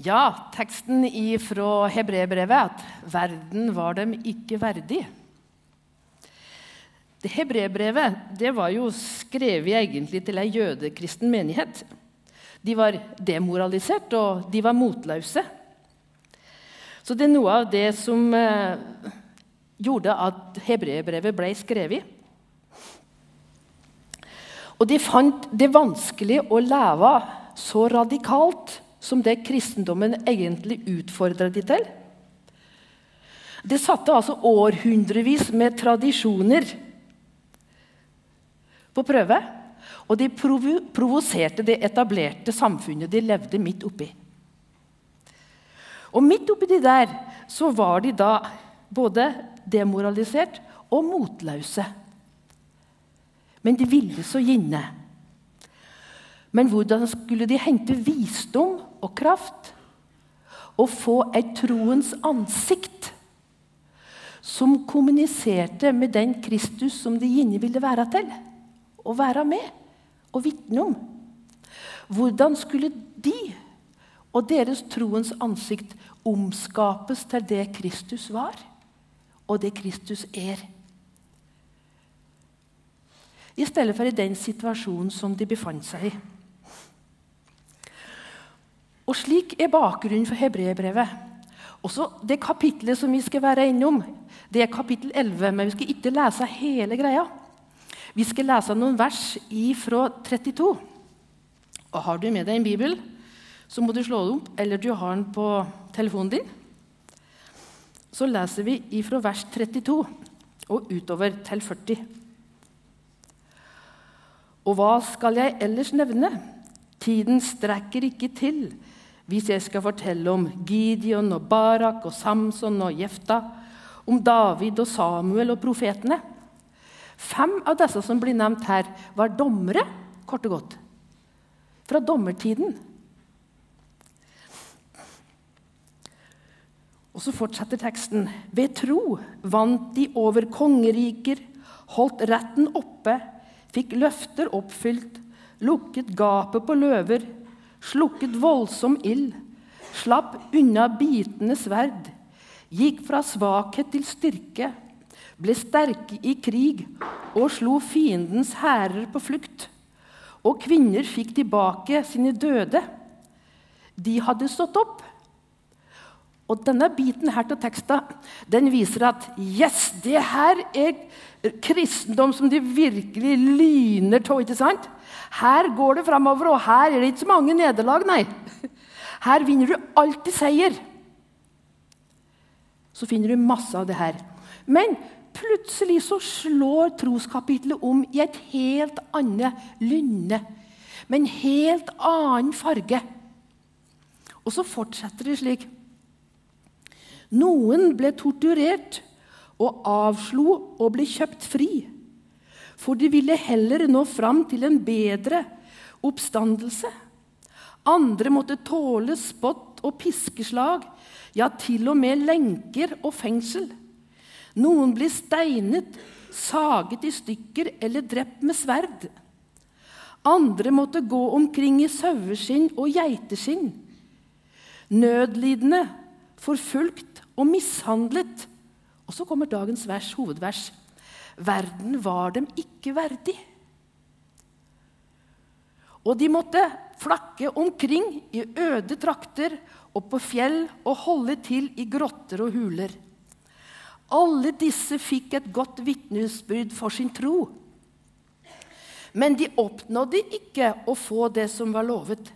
Ja, teksten fra hebreerbrevet at 'verden var dem ikke verdig'. Det Hebreerbrevet var jo skrevet egentlig til ei jødekristen menighet. De var demoralisert, og de var motløse. Så det er noe av det som eh, gjorde at hebreerbrevet ble skrevet. Og de fant det vanskelig å leve så radikalt som det kristendommen egentlig utfordret de til. Det satte altså århundrevis med tradisjoner på prøve. Og de provo provoserte det etablerte samfunnet de levde midt oppi. Og midt oppi de der så var de da både demoralisert og motløse. Men de ville så gjerne. Men hvordan skulle de hente visdom og kraft Å få et troens ansikt som kommuniserte med den Kristus som de gjerne ville være til og være med og vitne om? Hvordan skulle de og deres troens ansikt omskapes til det Kristus var, og det Kristus er? I stedet for i den situasjonen som de befant seg i. Og Slik er bakgrunnen for hebreerbrevet. Også det kapitlet som vi skal være innom, det er kapittel 11, men vi skal ikke lese hele greia. Vi skal lese noen vers fra 32. Og Har du med deg en bibel, så må du slå det opp, eller du har den på telefonen din. Så leser vi ifra vers 32 og utover til 40. Og hva skal jeg ellers nevne? Tiden strekker ikke til hvis jeg skal fortelle om Gideon og Barak og Samson og Jefta, om David og Samuel og profetene. Fem av disse som blir nevnt her, var dommere, kort og godt. Fra dommertiden. Og så fortsetter teksten. Ved tro vant de over kongeriker, holdt retten oppe, fikk løfter oppfylt, lukket gapet på løver, slukket voldsom ild, slapp unna bitende sverd, gikk fra svakhet til styrke, ble sterke i krig og slo fiendens hærer på flukt. Og kvinner fikk tilbake sine døde. De hadde stått opp. Og denne biten her til teksten den viser at yes, det her er kristendom som de virkelig lyner av. ikke sant? Her går det framover, og her er det ikke så mange nederlag, nei. Her vinner du alltid seier. Så finner du masse av det her. Men plutselig så slår troskapitlet om i et helt annet lynne. Med en helt annen farge. Og så fortsetter det slik. Noen ble torturert og avslo og ble kjøpt fri for de ville heller nå fram til en bedre oppstandelse. Andre måtte tåle spott og piskeslag, ja, til og med lenker og fengsel. Noen ble steinet, saget i stykker eller drept med sverd. Andre måtte gå omkring i saueskinn og geiteskinn. Nødlidende, forfulgt og mishandlet. Og så kommer dagens vers, hovedvers. Verden var dem ikke verdig. Og de måtte flakke omkring i øde trakter og på fjell og holde til i grotter og huler. Alle disse fikk et godt vitnesbyrd for sin tro. Men de oppnådde ikke å få det som var lovet.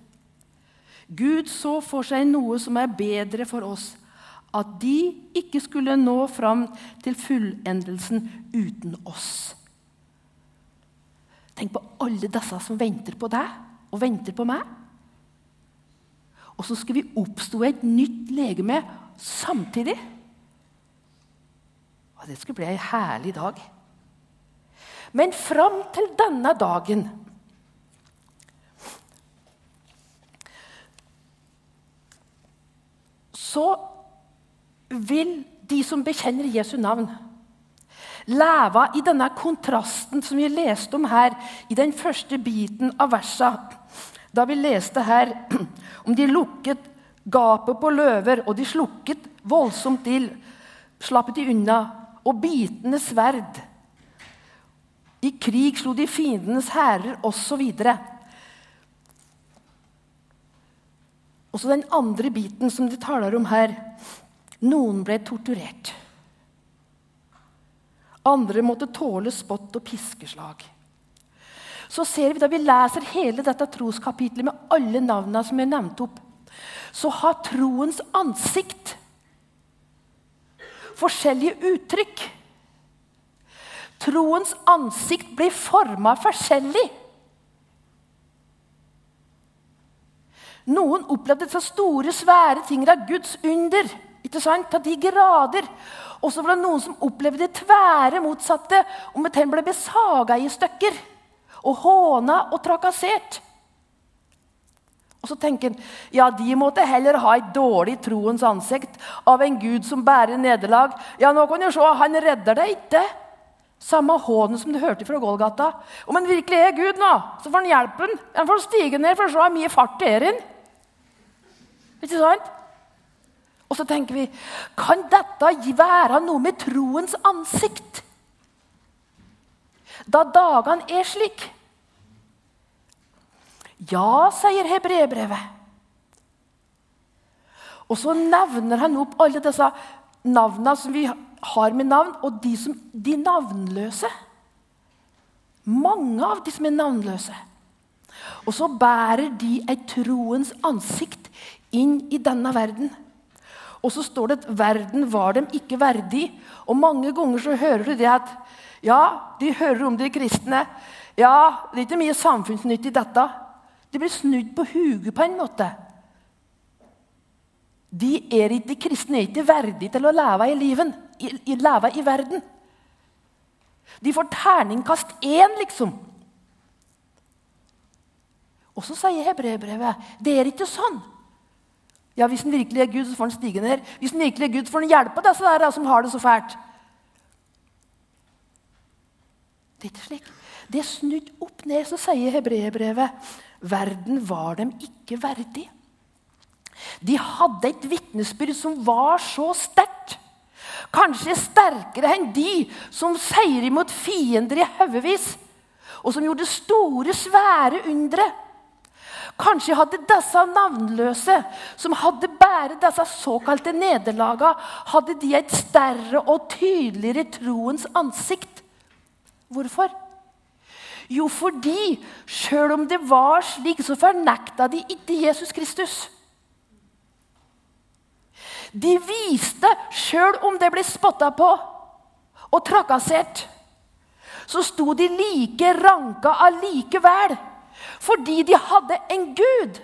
Gud så for seg noe som er bedre for oss, at de ikke skulle nå fram til fullendelsen uten oss. Tenk på alle disse som venter på deg og venter på meg. Og så skal vi oppstå et nytt legeme samtidig. Og det skulle bli en herlig dag. Men fram til denne dagen så vil de som bekjenner Jesu navn, leve i denne kontrasten som vi leste om her i den første biten av versa. Da vi leste her om de lukket gapet på løver, og de slukket voldsomt til, slappet de unna, og bitende sverd. I krig slo de fiendenes hærer, osv. Og så den andre biten som de taler om her. Noen ble torturert. Andre måtte tåle spott og piskeslag. Så ser vi Da vi leser hele dette troskapitlet med alle navnene som er nevnt opp, så har troens ansikt forskjellige uttrykk. Troens ansikt blir forma forskjellig. Noen opplevde så store, svære ting av Guds under. Ikke sant? Til de grader. Og så var det noen som opplevde det tvære motsatte. Om at han ble besaga i stykker og håna og trakassert. Og så tenker han ja, de måtte heller ha et dårlig troens ansikt av en gud som bærer nederlag. Ja, nå kan du se, han redder deg ikke. Samme hånen som du hørte fra Golgata. Om han virkelig er Gud nå, så får han hjelpe. Han får stige ned for å se hvor mye fart det er i Ikke sant? Og så tenker vi kan dette være noe med troens ansikt? Da dagene er slik. Ja, sier hebreerbrevet. Og så nevner han opp alle disse navnene som vi har med navn, og de, som, de navnløse. Mange av de som er navnløse. Og så bærer de et troens ansikt inn i denne verden. Og så står det at verden var dem ikke verdig. Og mange ganger så hører du det at ja, de hører om de kristne. Ja, det er ikke mye samfunnsnytt i dette. De blir snudd på huget på en måte. De er ikke, de kristne er ikke verdige til å leve i, liven, i, i, leve i verden. De får terningkast én, liksom. Og så sier hebreerbrevet det er ikke sånn. Ja, Hvis han virkelig er Gud, så får han stige ned. Hvis han virkelig er Gud, så får han hjelpe disse der, som har det så fælt. Det er ikke slik. Det er snudd opp ned, så sier hebreerbrevet. Verden var dem ikke verdig. De hadde et vitnesbyrd som var så sterkt. Kanskje sterkere enn de som seier imot fiender i haugevis, og som gjorde store, svære undre. Kanskje hadde disse navnløse, som hadde båret disse såkalte nederlagene, hadde de et større og tydeligere troens ansikt. Hvorfor? Jo, fordi sjøl om det var slik, så fornekta de ikke Jesus Kristus. De viste, sjøl om det ble spotta på og trakassert, så sto de like ranka allikevel. Fordi de hadde en Gud.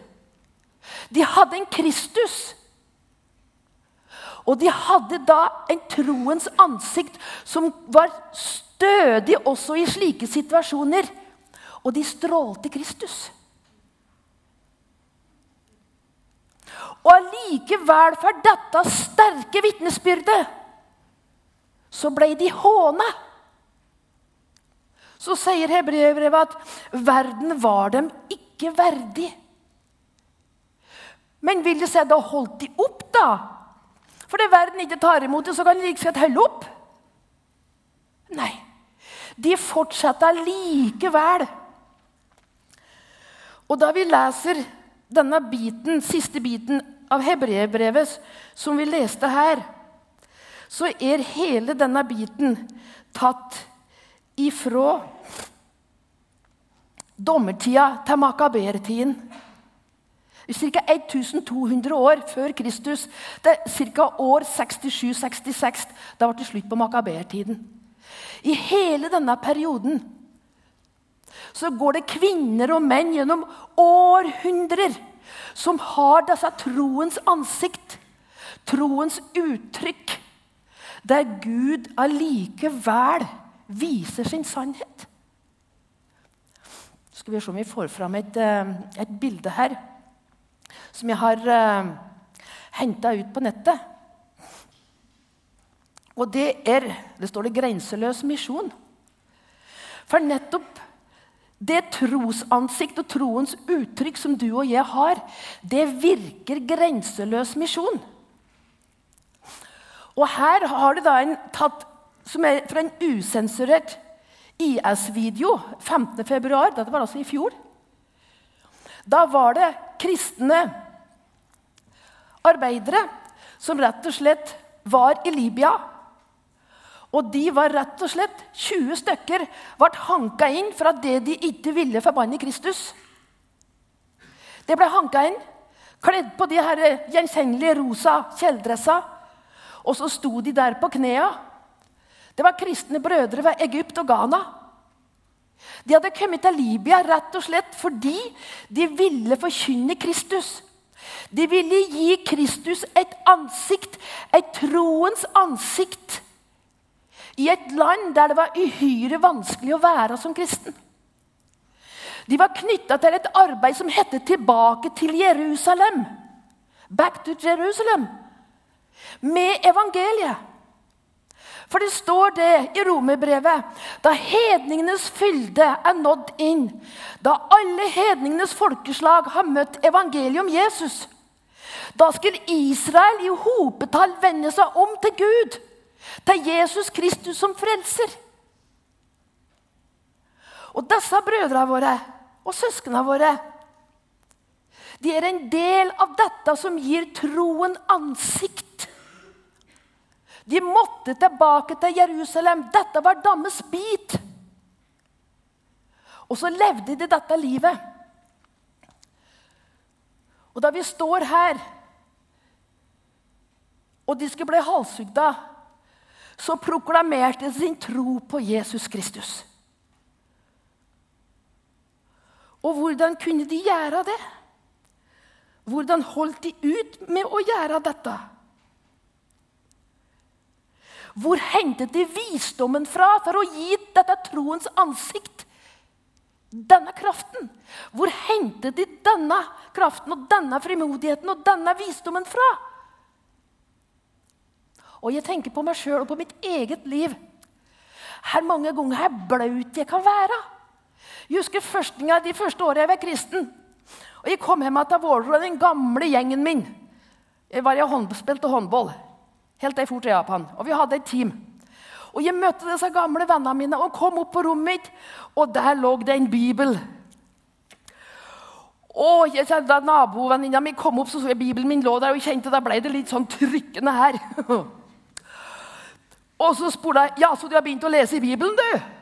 De hadde en Kristus. Og de hadde da en troens ansikt som var stødig også i slike situasjoner. Og de strålte Kristus. Og allikevel, for dette sterke vitnesbyrdet, så ble de håna. Så sier hebreerbrevet at verden var dem ikke verdig. Men vil det si da holdt de opp, da? For det verden ikke tar imot det, så kan de like godt holde opp. Nei. De fortsetter likevel. Og da vi leser denne biten, siste biten av hebreerbrevet som vi leste her, så er hele denne biten tatt ifra dommertida til makabertiden. Ca. 1200 år før Kristus. Det er ca. år 67-66. Da ble det slutt på makabertiden. I hele denne perioden så går det kvinner og menn gjennom århundrer som har disse troens ansikt, troens uttrykk, der Gud allikevel viser sin sannhet. Skal vi se om vi får fram et, eh, et bilde her som jeg har uh, eh, henta ut på nettet. Og det er Det står det 'grenseløs misjon'. For nettopp det trosansikt og troens uttrykk som du og jeg har, det virker grenseløs misjon. Og her har du da en tatt som er fra en usensurert IS-video 15.2. Dette var altså i fjor. Da var det kristne arbeidere som rett og slett var i Libya og de var rett og slett 20 stykker ble hanka inn fra det de ikke ville forbanne Kristus. Det ble hanka inn, kledd på de her gjenkjennelige rosa kjeledressa. Og så sto de der på knea. Det var kristne brødre ved Egypt og Ghana. De hadde kommet til Libya rett og slett fordi de ville forkynne Kristus. De ville gi Kristus et ansikt, et troens ansikt i et land der det var uhyre vanskelig å være som kristen. De var knytta til et arbeid som het 'Tilbake til Jerusalem'. Back to Jerusalem. Med evangeliet. For det står det i romerbrevet da hedningenes fylde er nådd inn, da alle hedningenes folkeslag har møtt evangeliet om Jesus, da skal Israel i hopetall vende seg om til Gud. Til Jesus Kristus som frelser. Og disse brødrene våre og søsknene våre de er en del av dette som gir troen ansikt. De måtte tilbake til Jerusalem. Dette var deres bit. Og så levde de dette livet. Og da vi står her, og de skulle bli halshugda så proklamerte de sin tro på Jesus Kristus. Og hvordan kunne de gjøre det? Hvordan holdt de ut med å gjøre dette? Hvor hentet de visdommen fra for å gi dette troens ansikt? Denne kraften. Hvor hentet de denne kraften og denne frimodigheten og denne visdommen fra? Og jeg tenker på meg sjøl og på mitt eget liv. Her mange ganger her blaut jeg kan være. Jeg husker førstinga de første åra jeg var kristen. Og Jeg kom hjem til Vålerenga, den gamle gjengen min. Jeg var hånd, spilte håndball helt til jeg dro til Japan. Og vi hadde et team. Og Jeg møtte disse gamle vennene mine og kom opp på rommet mitt, og der lå det en bibel. Og jeg kjente at Nabovenninna mi kom opp, så så jeg bibelen min lå der, og jeg kjente da ble det litt sånn trykkende her. Og så spurte jeg ja, så du har begynt å lese i Bibelen, du.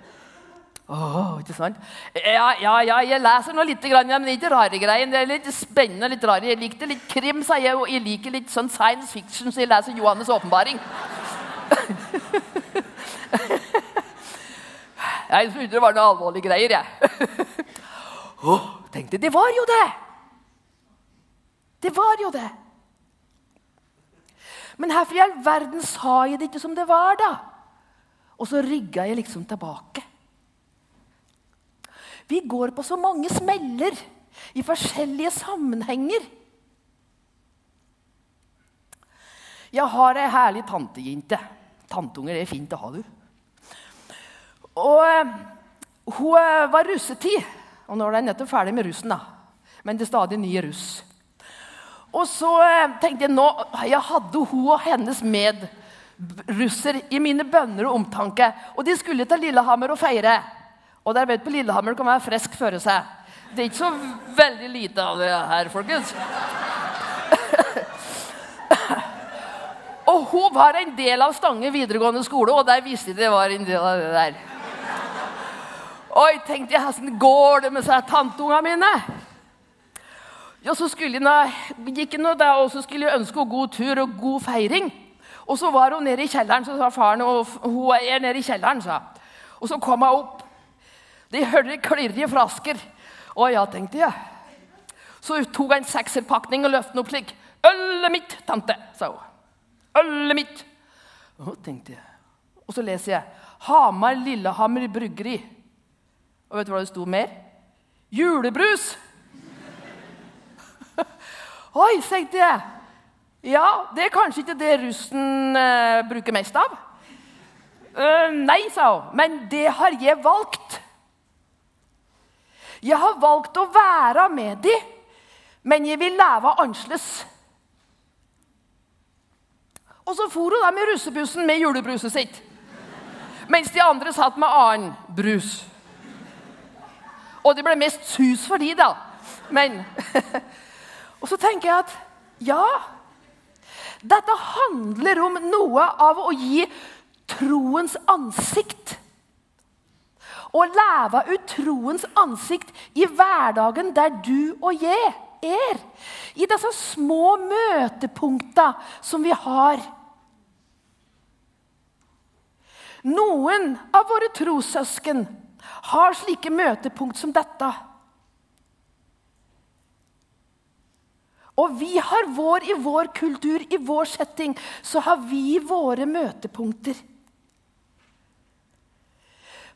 Oh, ikke sant? Ja, ja, ja, jeg leser nå litt, men det er ikke rare greier. Det er litt spennende. og litt rare. Jeg likte litt krim, sa jeg, og jeg liker litt sånn science fiction, så jeg leser Johannes' åpenbaring. jeg trodde det var noe alvorlige greier, jeg. oh, tenkte det var jo det! Det var jo det. Men hvorfor i all verden sa jeg det ikke som det var, da? Og så rygga jeg liksom tilbake. Vi går på så mange smeller i forskjellige sammenhenger. Jeg har ei herlig tantejente. Tanteunger er fint å ha, du. Og eh, hun eh, var russetid. Og nå er de nettopp ferdig med russen, da. Men det er stadig nye russ. Og så eh, tenkte jeg nå Jeg hadde hun og hennes medrusser i mine bønner og omtanke. Og de skulle til Lillehammer og feire. Og dere vet på Lillehammer kan være frisk føre seg. Det er ikke så veldig lite av det her, folkens. og hun var en del av Stange videregående skole, og der visste de det var en del av det der. Oi, tenkte jeg, hvordan går det med seg tanteungene mine? Ja, så skulle jeg, gikk nå da, og så skulle jeg ønske henne god tur og god feiring. Og så var hun nede i kjelleren, så sa faren og hun er nede i kjelleren, sa Og så kom hun opp. De hører klirre i flasker. Å ja, tenkte jeg. Så tok jeg en sekserpakning og løftet den opp slik. 'Ølet mitt, tante', sa hun. 'Ølet mitt'. Å, tenkte jeg. Og så leser jeg 'Hamar Lillehammer Bryggeri'. Og vet du hva det sto mer? Julebrus! Oi, tenkte jeg. Ja, det er kanskje ikke det russen uh, bruker mest av. Uh, nei, sa hun, men det har jeg valgt. Jeg har valgt å være med dem, men jeg vil leve annerledes. Og så for hun da med russebussen med julebruset sitt. Mens de andre satt med annen brus. Og det ble mest sus for de, da. Men Og så tenker jeg at ja Dette handler om noe av å gi troens ansikt. Å leve ut troens ansikt i hverdagen der du og jeg er. I disse små møtepunktene som vi har. Noen av våre trossøsken har slike møtepunkt som dette. Og vi har vår i vår kultur, i vår setting, så har vi våre møtepunkter.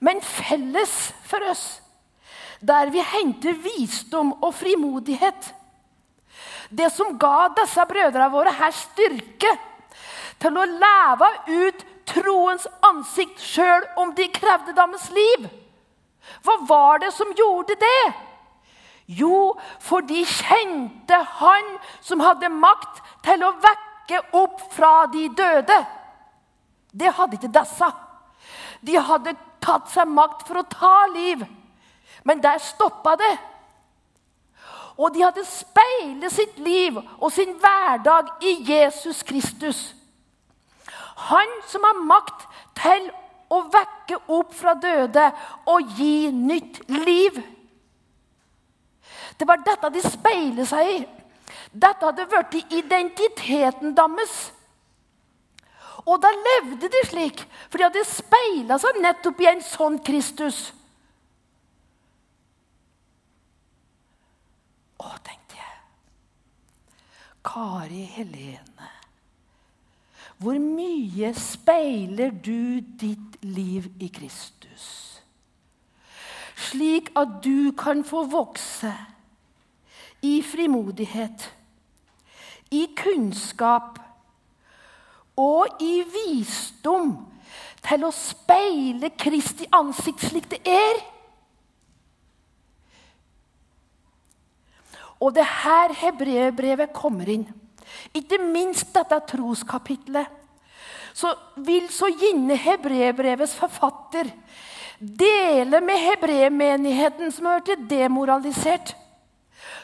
Men felles for oss, der vi henter visdom og frimodighet Det som ga disse brødrene våre her styrke til å leve ut troens ansikt sjøl om de krevde deres liv. Hva var det som gjorde det? Jo, for de kjente Han som hadde makt til å vekke opp fra de døde. Det hadde ikke disse. De hadde tatt seg makt for å ta liv, men der stoppa det. Og de hadde speilet sitt liv og sin hverdag i Jesus Kristus. Han som har makt til å vekke opp fra døde og gi nytt liv. Det var dette de speilet seg i. Dette hadde blitt identiteten deres. Og da levde de slik, for de hadde speila seg nettopp i en sånn Kristus. Å, tenkte jeg. Kari Helene. Hvor mye speiler du ditt liv i Kristus? Slik at du kan få vokse i frimodighet, i kunnskap og i visdom til å speile Kristi ansikt slik det er. Og det her hebreerbrevet kommer inn. Ikke minst dette troskapitlet. Så vil så gjerne hebreerbrevets forfatter dele med hebreermenigheten som har blitt demoralisert.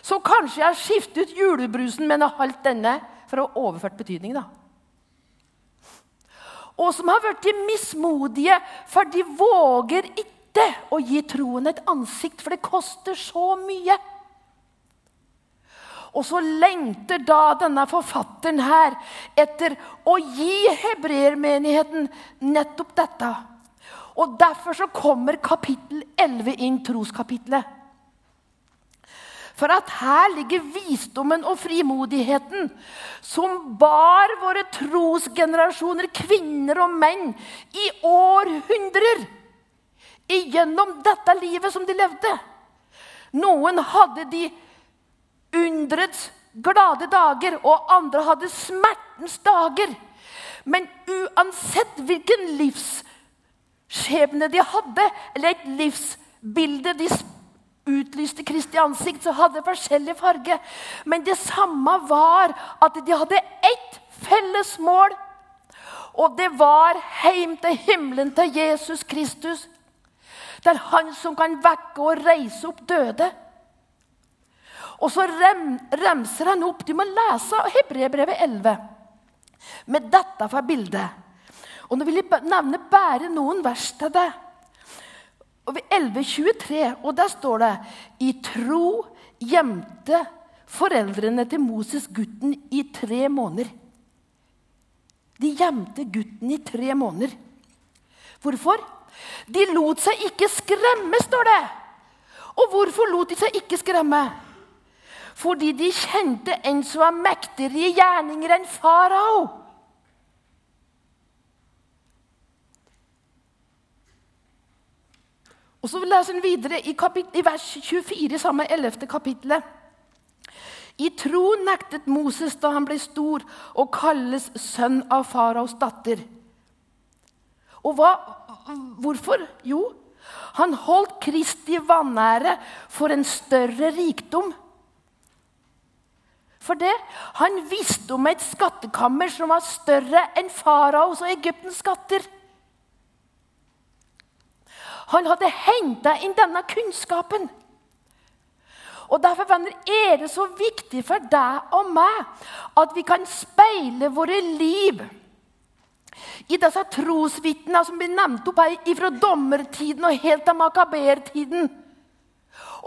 Så kanskje jeg har skiftet ut julebrusen med en holdt denne for å ha overført betydning. da. Og som har blitt mismodige, for de våger ikke å gi troen et ansikt, for det koster så mye. Og så lengter da denne forfatteren her etter å gi hebreermenigheten nettopp dette. Og Derfor så kommer kapittel 11 inn, troskapitlet. For at her ligger visdommen og frimodigheten som bar våre trosgenerasjoner, kvinner og menn, i århundrer igjennom dette livet som de levde. Noen hadde de underets glade dager, og andre hadde smertens dager. Men uansett hvilken livsskjebne de hadde, eller et livsbilde de spilte, utlyste Kristi ansikt, så hadde forskjellig farge. Men det samme var at de hadde ett felles mål. Og det var hjem til himmelen til Jesus Kristus. Det er han som kan vekke og reise opp døde. Og så rem, remser han opp Du må lese Hebrebrevet 11 med dette fra bildet. Og Nå vil jeg nevne bare noen vers til det og ved 1123, og der står det I tro gjemte foreldrene til Moses gutten i tre måneder. De gjemte gutten i tre måneder. Hvorfor? De lot seg ikke skremme, står det. Og hvorfor lot de seg ikke skremme? Fordi de kjente en som var mektigere i gjerninger enn farao. Og så leser han videre i, i vers 24, samme 11. kapittelet. I tro nektet Moses da han ble stor, å kalles sønn av faraos datter. Og hva, hvorfor? Jo, Han holdt Kristi vanære for en større rikdom. For det, Han visste om et skattekammer som var større enn faraos og Egyptens skatter. Han hadde henta inn denne kunnskapen. Og Derfor venner, er det så viktig for deg og meg at vi kan speile våre liv i disse trosvitnene som blir nevnt opp her fra dommertiden og helt til makabertiden.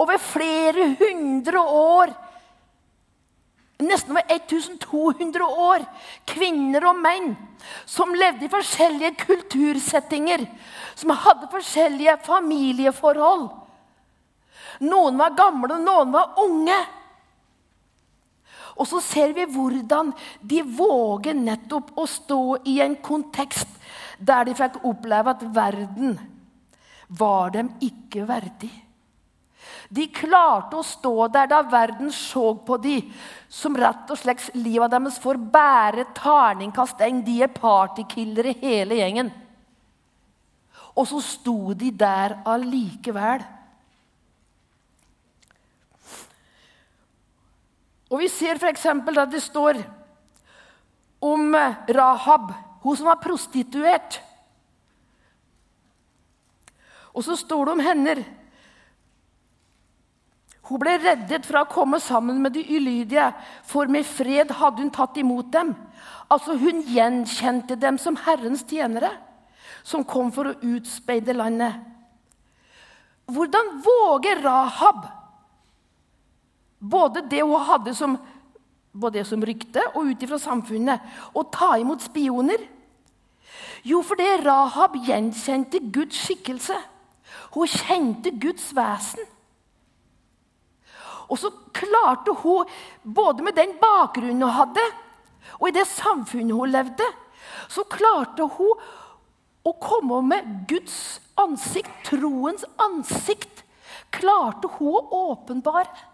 Over flere hundre år. Nesten over 1200 år. Kvinner og menn som levde i forskjellige kultursettinger. Som hadde forskjellige familieforhold. Noen var gamle, noen var unge. Og så ser vi hvordan de våger nettopp å stå i en kontekst der de fikk oppleve at verden var dem ikke verdig. De klarte å stå der da verden så på de, som rett og slett livet deres får bære terningkast. De er partykillere, hele gjengen. Og så sto de der allikevel. Og Vi ser f.eks. at det står om eh, Rahab, hun som var prostituert. Og så står det om henne. Hun ble reddet fra å komme sammen med de ulydige, for med fred hadde hun tatt imot dem. Altså Hun gjenkjente dem som Herrens tjenere, som kom for å utspeide landet. Hvordan våger Rahab både det hun hadde som, både som rykte og ut ifra samfunnet, å ta imot spioner? Jo, fordi Rahab gjenkjente Guds skikkelse. Hun kjente Guds vesen. Og så klarte hun, både med den bakgrunnen hun hadde, og i det samfunnet hun levde, så klarte hun å komme med Guds ansikt, troens ansikt, klarte hun å åpenbare.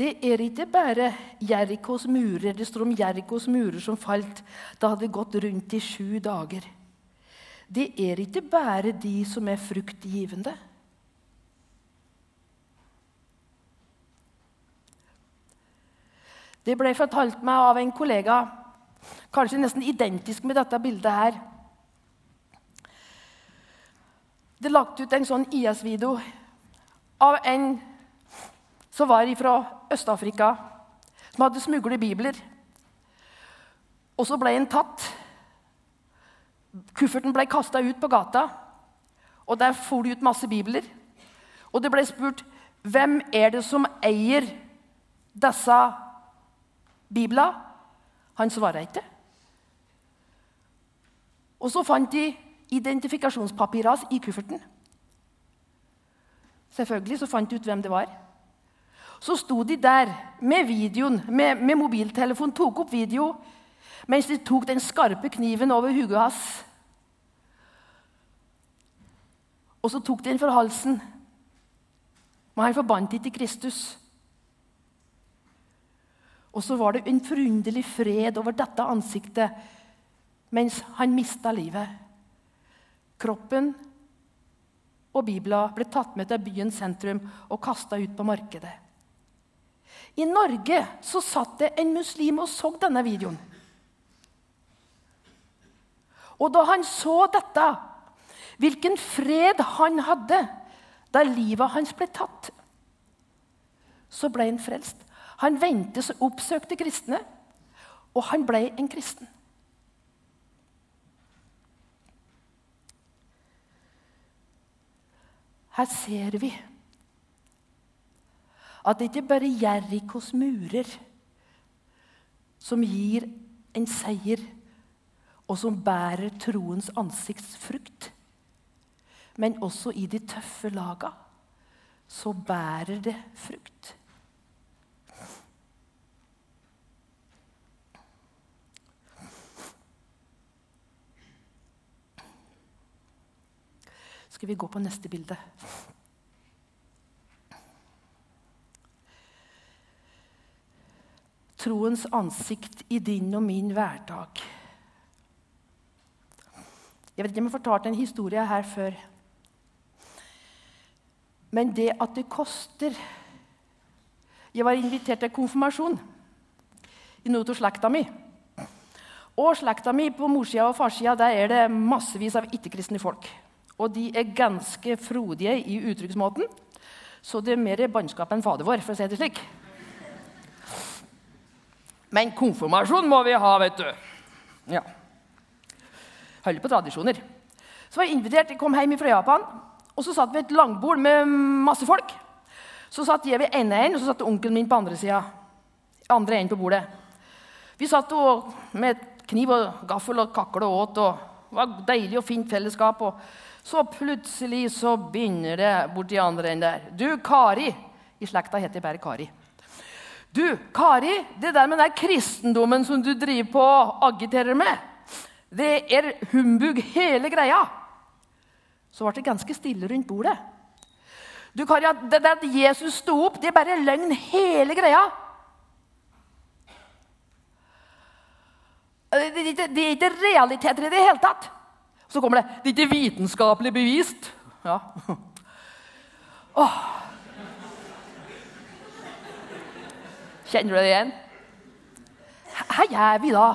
Det er ikke bare Jerikos murer. Det står om Jerikos murer som falt da det hadde gått rundt i sju dager. Det er ikke bare de som er fruktgivende. Det ble fortalt meg av en kollega, kanskje nesten identisk med dette bildet her. Det er lagt ut en sånn IS-video av en som var fra Øst-Afrika, som hadde smuglet bibler. Og så ble han tatt. Kufferten ble kasta ut på gata, og der for det ut masse bibler. Og det ble spurt hvem er det som eier disse biblene. Han svarer ikke. Og så fant de identifikasjonspapirer i kufferten. Selvfølgelig så fant de ut hvem det var. Så sto de der med videoen, med, med mobiltelefon, tok opp video mens de tok den skarpe kniven over hodet hans. Og så tok de den for halsen. Men han forbandt ikke Kristus. Og så var det en forunderlig fred over dette ansiktet mens han mista livet. Kroppen og Bibelen ble tatt med til byens sentrum og kasta ut på markedet. I Norge så satt det en muslim og så denne videoen. Og da han så dette, hvilken fred han hadde da livet hans ble tatt, så ble han frelst. Han vendte seg, oppsøkte kristne, og han ble en kristen. Her ser vi at det ikke bare er Jerikos murer som gir en seier, og som bærer troens ansiktsfrukt. Men også i de tøffe laga så bærer det frukt. Skal vi gå på neste bilde? Troens ansikt i din og min hverdag. Jeg vet ikke om jeg fortalte en historie her før. Men det at det koster Jeg var invitert til konfirmasjon i noe av slekta mi. Og slekta mi på morssida og farssida er det massevis av ikke-kristne folk. Og de er ganske frodige i uttrykksmåten, så det er mer bannskap enn fader vår, for å si det slik. Men konfirmasjon må vi ha, vet du. Ja. Holder på tradisjoner. Så var jeg invitert, jeg kom hjem fra Japan, og så satt vi et langbord med masse folk. Så satt jeg ved ene enden, og så satt onkelen min på andre sida. Andre enden på bordet. Vi satt og, med kniv og gaffel og kakle og åt. og Det var deilig og fint fellesskap. og Så plutselig så begynner det borti andre enden der. Du, Kari I slekta heter jeg bare Kari. Du, Kari, det der med den kristendommen som du driver på og agiterer med, det er humbug hele greia. Så ble det ganske stille rundt bordet. Du, Kari, Det der at Jesus sto opp, det er bare løgn, hele greia. Det, det, det er ikke realiteter i det hele tatt. Så kommer det Det er ikke vitenskapelig bevist. Ja. Åh. Kjenner du det igjen? Hva gjør vi da?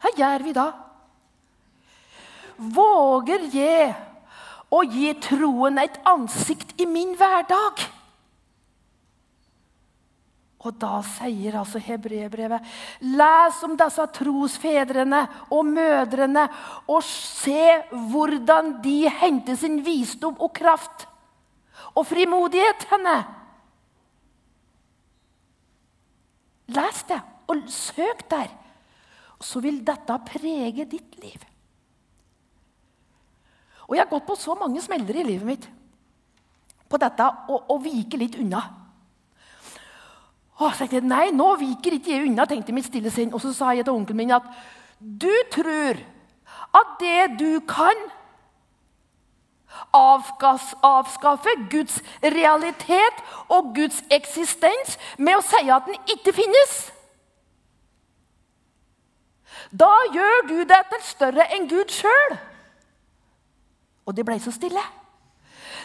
Hva gjør vi da? Våger jeg å gi troen et ansikt i min hverdag? Og da sier altså hebreerbrevet Les om disse trosfedrene og mødrene og se hvordan de henter sin visdom og kraft og frimodighet henne. Les det, og søk der. Så vil dette prege ditt liv. Og Jeg har gått på så mange smeller i livet mitt på dette å vike litt unna. Og så tenkte jeg, Nei, nå viker ikke jeg unna, tenkte mitt stille sinn. Og så sa jeg til onkelen min at du tror at det du kan avskaffe Guds realitet og Guds eksistens med å si at den ikke finnes. Da gjør du deg til større enn Gud sjøl. Og det ble så stille.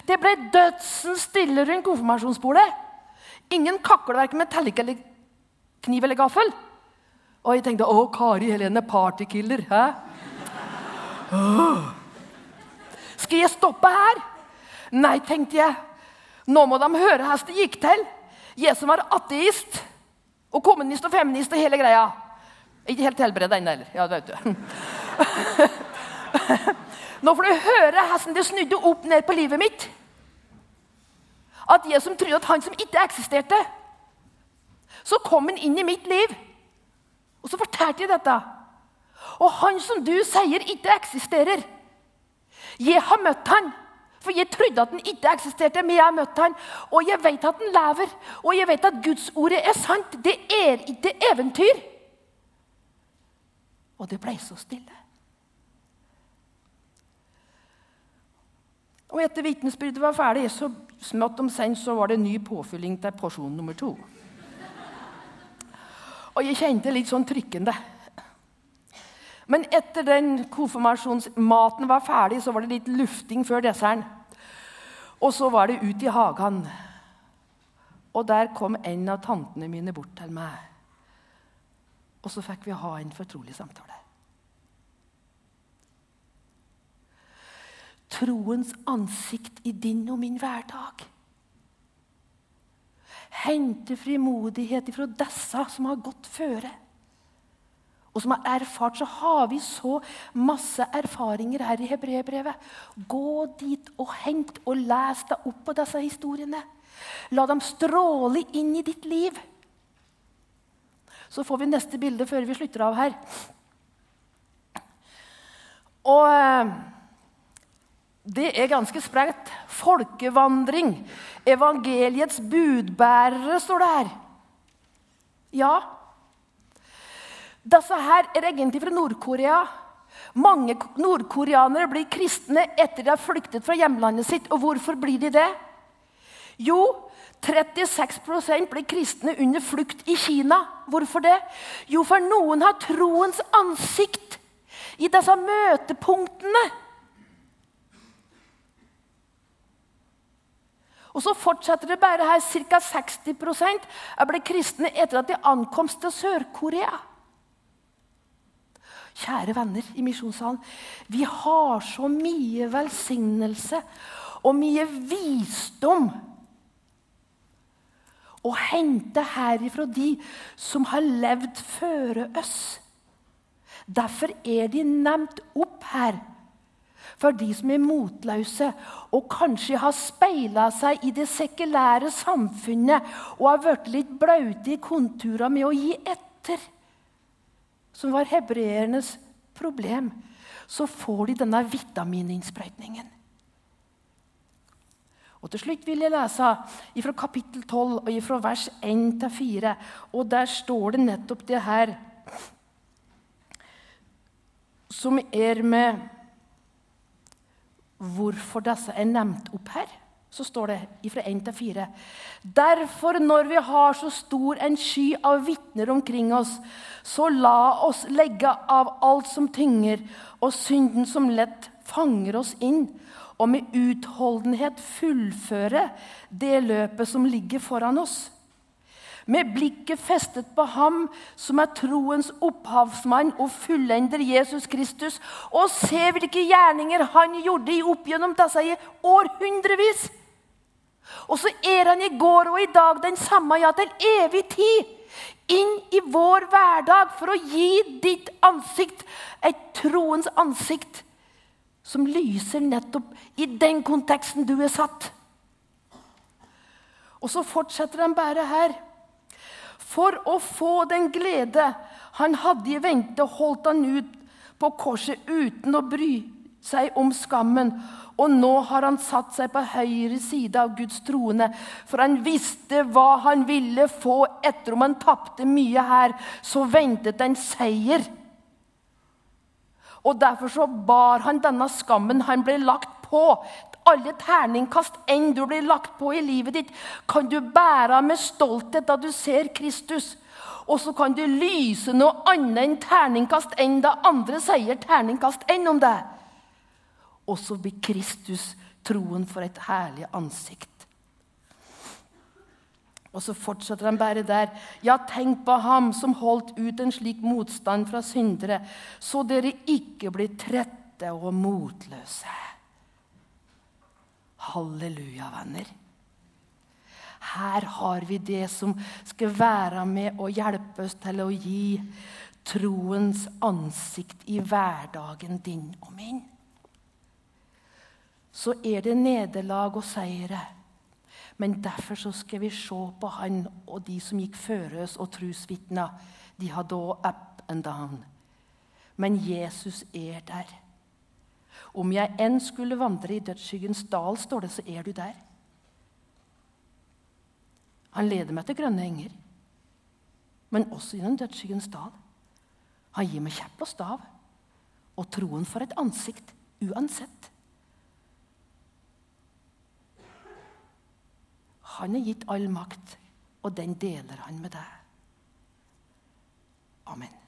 Det ble dødsen stille rundt konfirmasjonsbordet. Ingen kakler verken med tellik eller kniv eller gaffel. Og jeg tenkte å, Kari Helene partykiller. Hæ? Skal jeg stoppe her? Nei, tenkte jeg. Nå må de høre hvordan det gikk til. Jeg som var ateist og kommunist og feminist og hele greia. Ikke helt helbredet ennå heller. Ja, vet du. Nå får du høre hvordan det snudde opp ned på livet mitt. At jeg som trodde at han som ikke eksisterte Så kom han inn i mitt liv. Og så fortalte jeg dette. Og han som du sier ikke eksisterer Jeg har møtt han. For jeg trodde at han ikke eksisterte, men jeg har møtt han. Og jeg vet at han lever. Og jeg vet at Guds ordet er sant. Det er ikke eventyr. Og det ble så stille. Og etter vitnesbyrdet var ferdig, så smått om senn så var det ny påfylling til porsjon nummer to. Og jeg kjente litt sånn trykkende. Men etter den konfirmasjonsmaten var ferdig, så var det litt lufting før desserten. Og så var det ut i hagen. Og der kom en av tantene mine bort til meg. Og så fikk vi ha en fortrolig samtale. troens ansikt i din og min hverdag. Hente frimodighet fra disse som har gått føre. Og som har erfart, så har vi så masse erfaringer her i hebreerbrevet. Gå dit og hent og les deg opp på disse historiene. La dem stråle inn i ditt liv. Så får vi neste bilde før vi slutter av her. Og eh, det er ganske sprekt. Folkevandring. Evangeliets budbærere, står det her. Ja. Disse her er egentlig fra Nord-Korea. Mange nordkoreanere blir kristne etter de har flyktet fra hjemlandet sitt. Og hvorfor blir de det? Jo, 36% blir kristne under flukt i Kina. Hvorfor det? Jo, for noen har troens ansikt i disse møtepunktene. Og så fortsetter det bare her. Ca. 60% er blitt kristne etter at de ankomst til Sør-Korea. Kjære venner i Misjonssalen, vi har så mye velsignelse og mye visdom å hente herifra de som har levd føre oss. Derfor er de nevnt opp her. For de som er motløse og kanskje har speila seg i det sekulære samfunnet og har blitt litt blaute i konturene med å gi etter som var hebreernes problem, så får de denne vitamininnsprøytningen. Og Til slutt vil jeg lese fra kapittel 12 og fra vers 1-4. Og Der står det nettopp det her som er med hvorfor disse er nevnt opp her så står det fra 1 til 4. Derfor, når vi har så stor en sky av vitner omkring oss, så la oss legge av alt som tynger, og synden som lett fanger oss inn, og med utholdenhet fullføre det løpet som ligger foran oss. Med blikket festet på ham som er troens opphavsmann og fullender Jesus Kristus, og se hvilke gjerninger han gjorde i opp gjennom disse århundrevis. Og så er han i går og i dag den samme, ja, til evig tid. Inn i vår hverdag for å gi ditt ansikt et troens ansikt som lyser nettopp i den konteksten du er satt. Og så fortsetter han bare her. For å få den glede han hadde i vente, holdt han ut på korset uten å bry seg om skammen og nå har han satt seg på høyre side av Guds troende, for han visste hva han ville få etter om han tapte mye her. Så ventet en seier. Og Derfor så bar han denne skammen han ble lagt på. Alle terningkast enn du blir lagt på i livet ditt, kan du bære med stolthet da du ser Kristus. Og så kan du lyse noe annet enn terningkast enn da andre sier terningkast enn om det. Og så blir Kristus troen for et herlig ansikt. Og så fortsetter han bare der. Ja, tenk på ham som holdt ut en slik motstand fra syndere, så dere ikke blir trette og motløse. Halleluja, venner. Her har vi det som skal være med og hjelpe oss til å gi troens ansikt i hverdagen din og min så er det nederlag og seire. Men derfor så skal vi se på han og de som gikk før oss, og trosvitner. De hadde òg up and down. Men Jesus er der. Om jeg enn skulle vandre i dødsskyggens dal, står det, så er du der. Han leder meg til grønne enger, men også gjennom dødsskyggens dal. Han gir meg kjepp og stav og troen for et ansikt uansett. Han er gitt all makt, og den deler han med deg. Amen.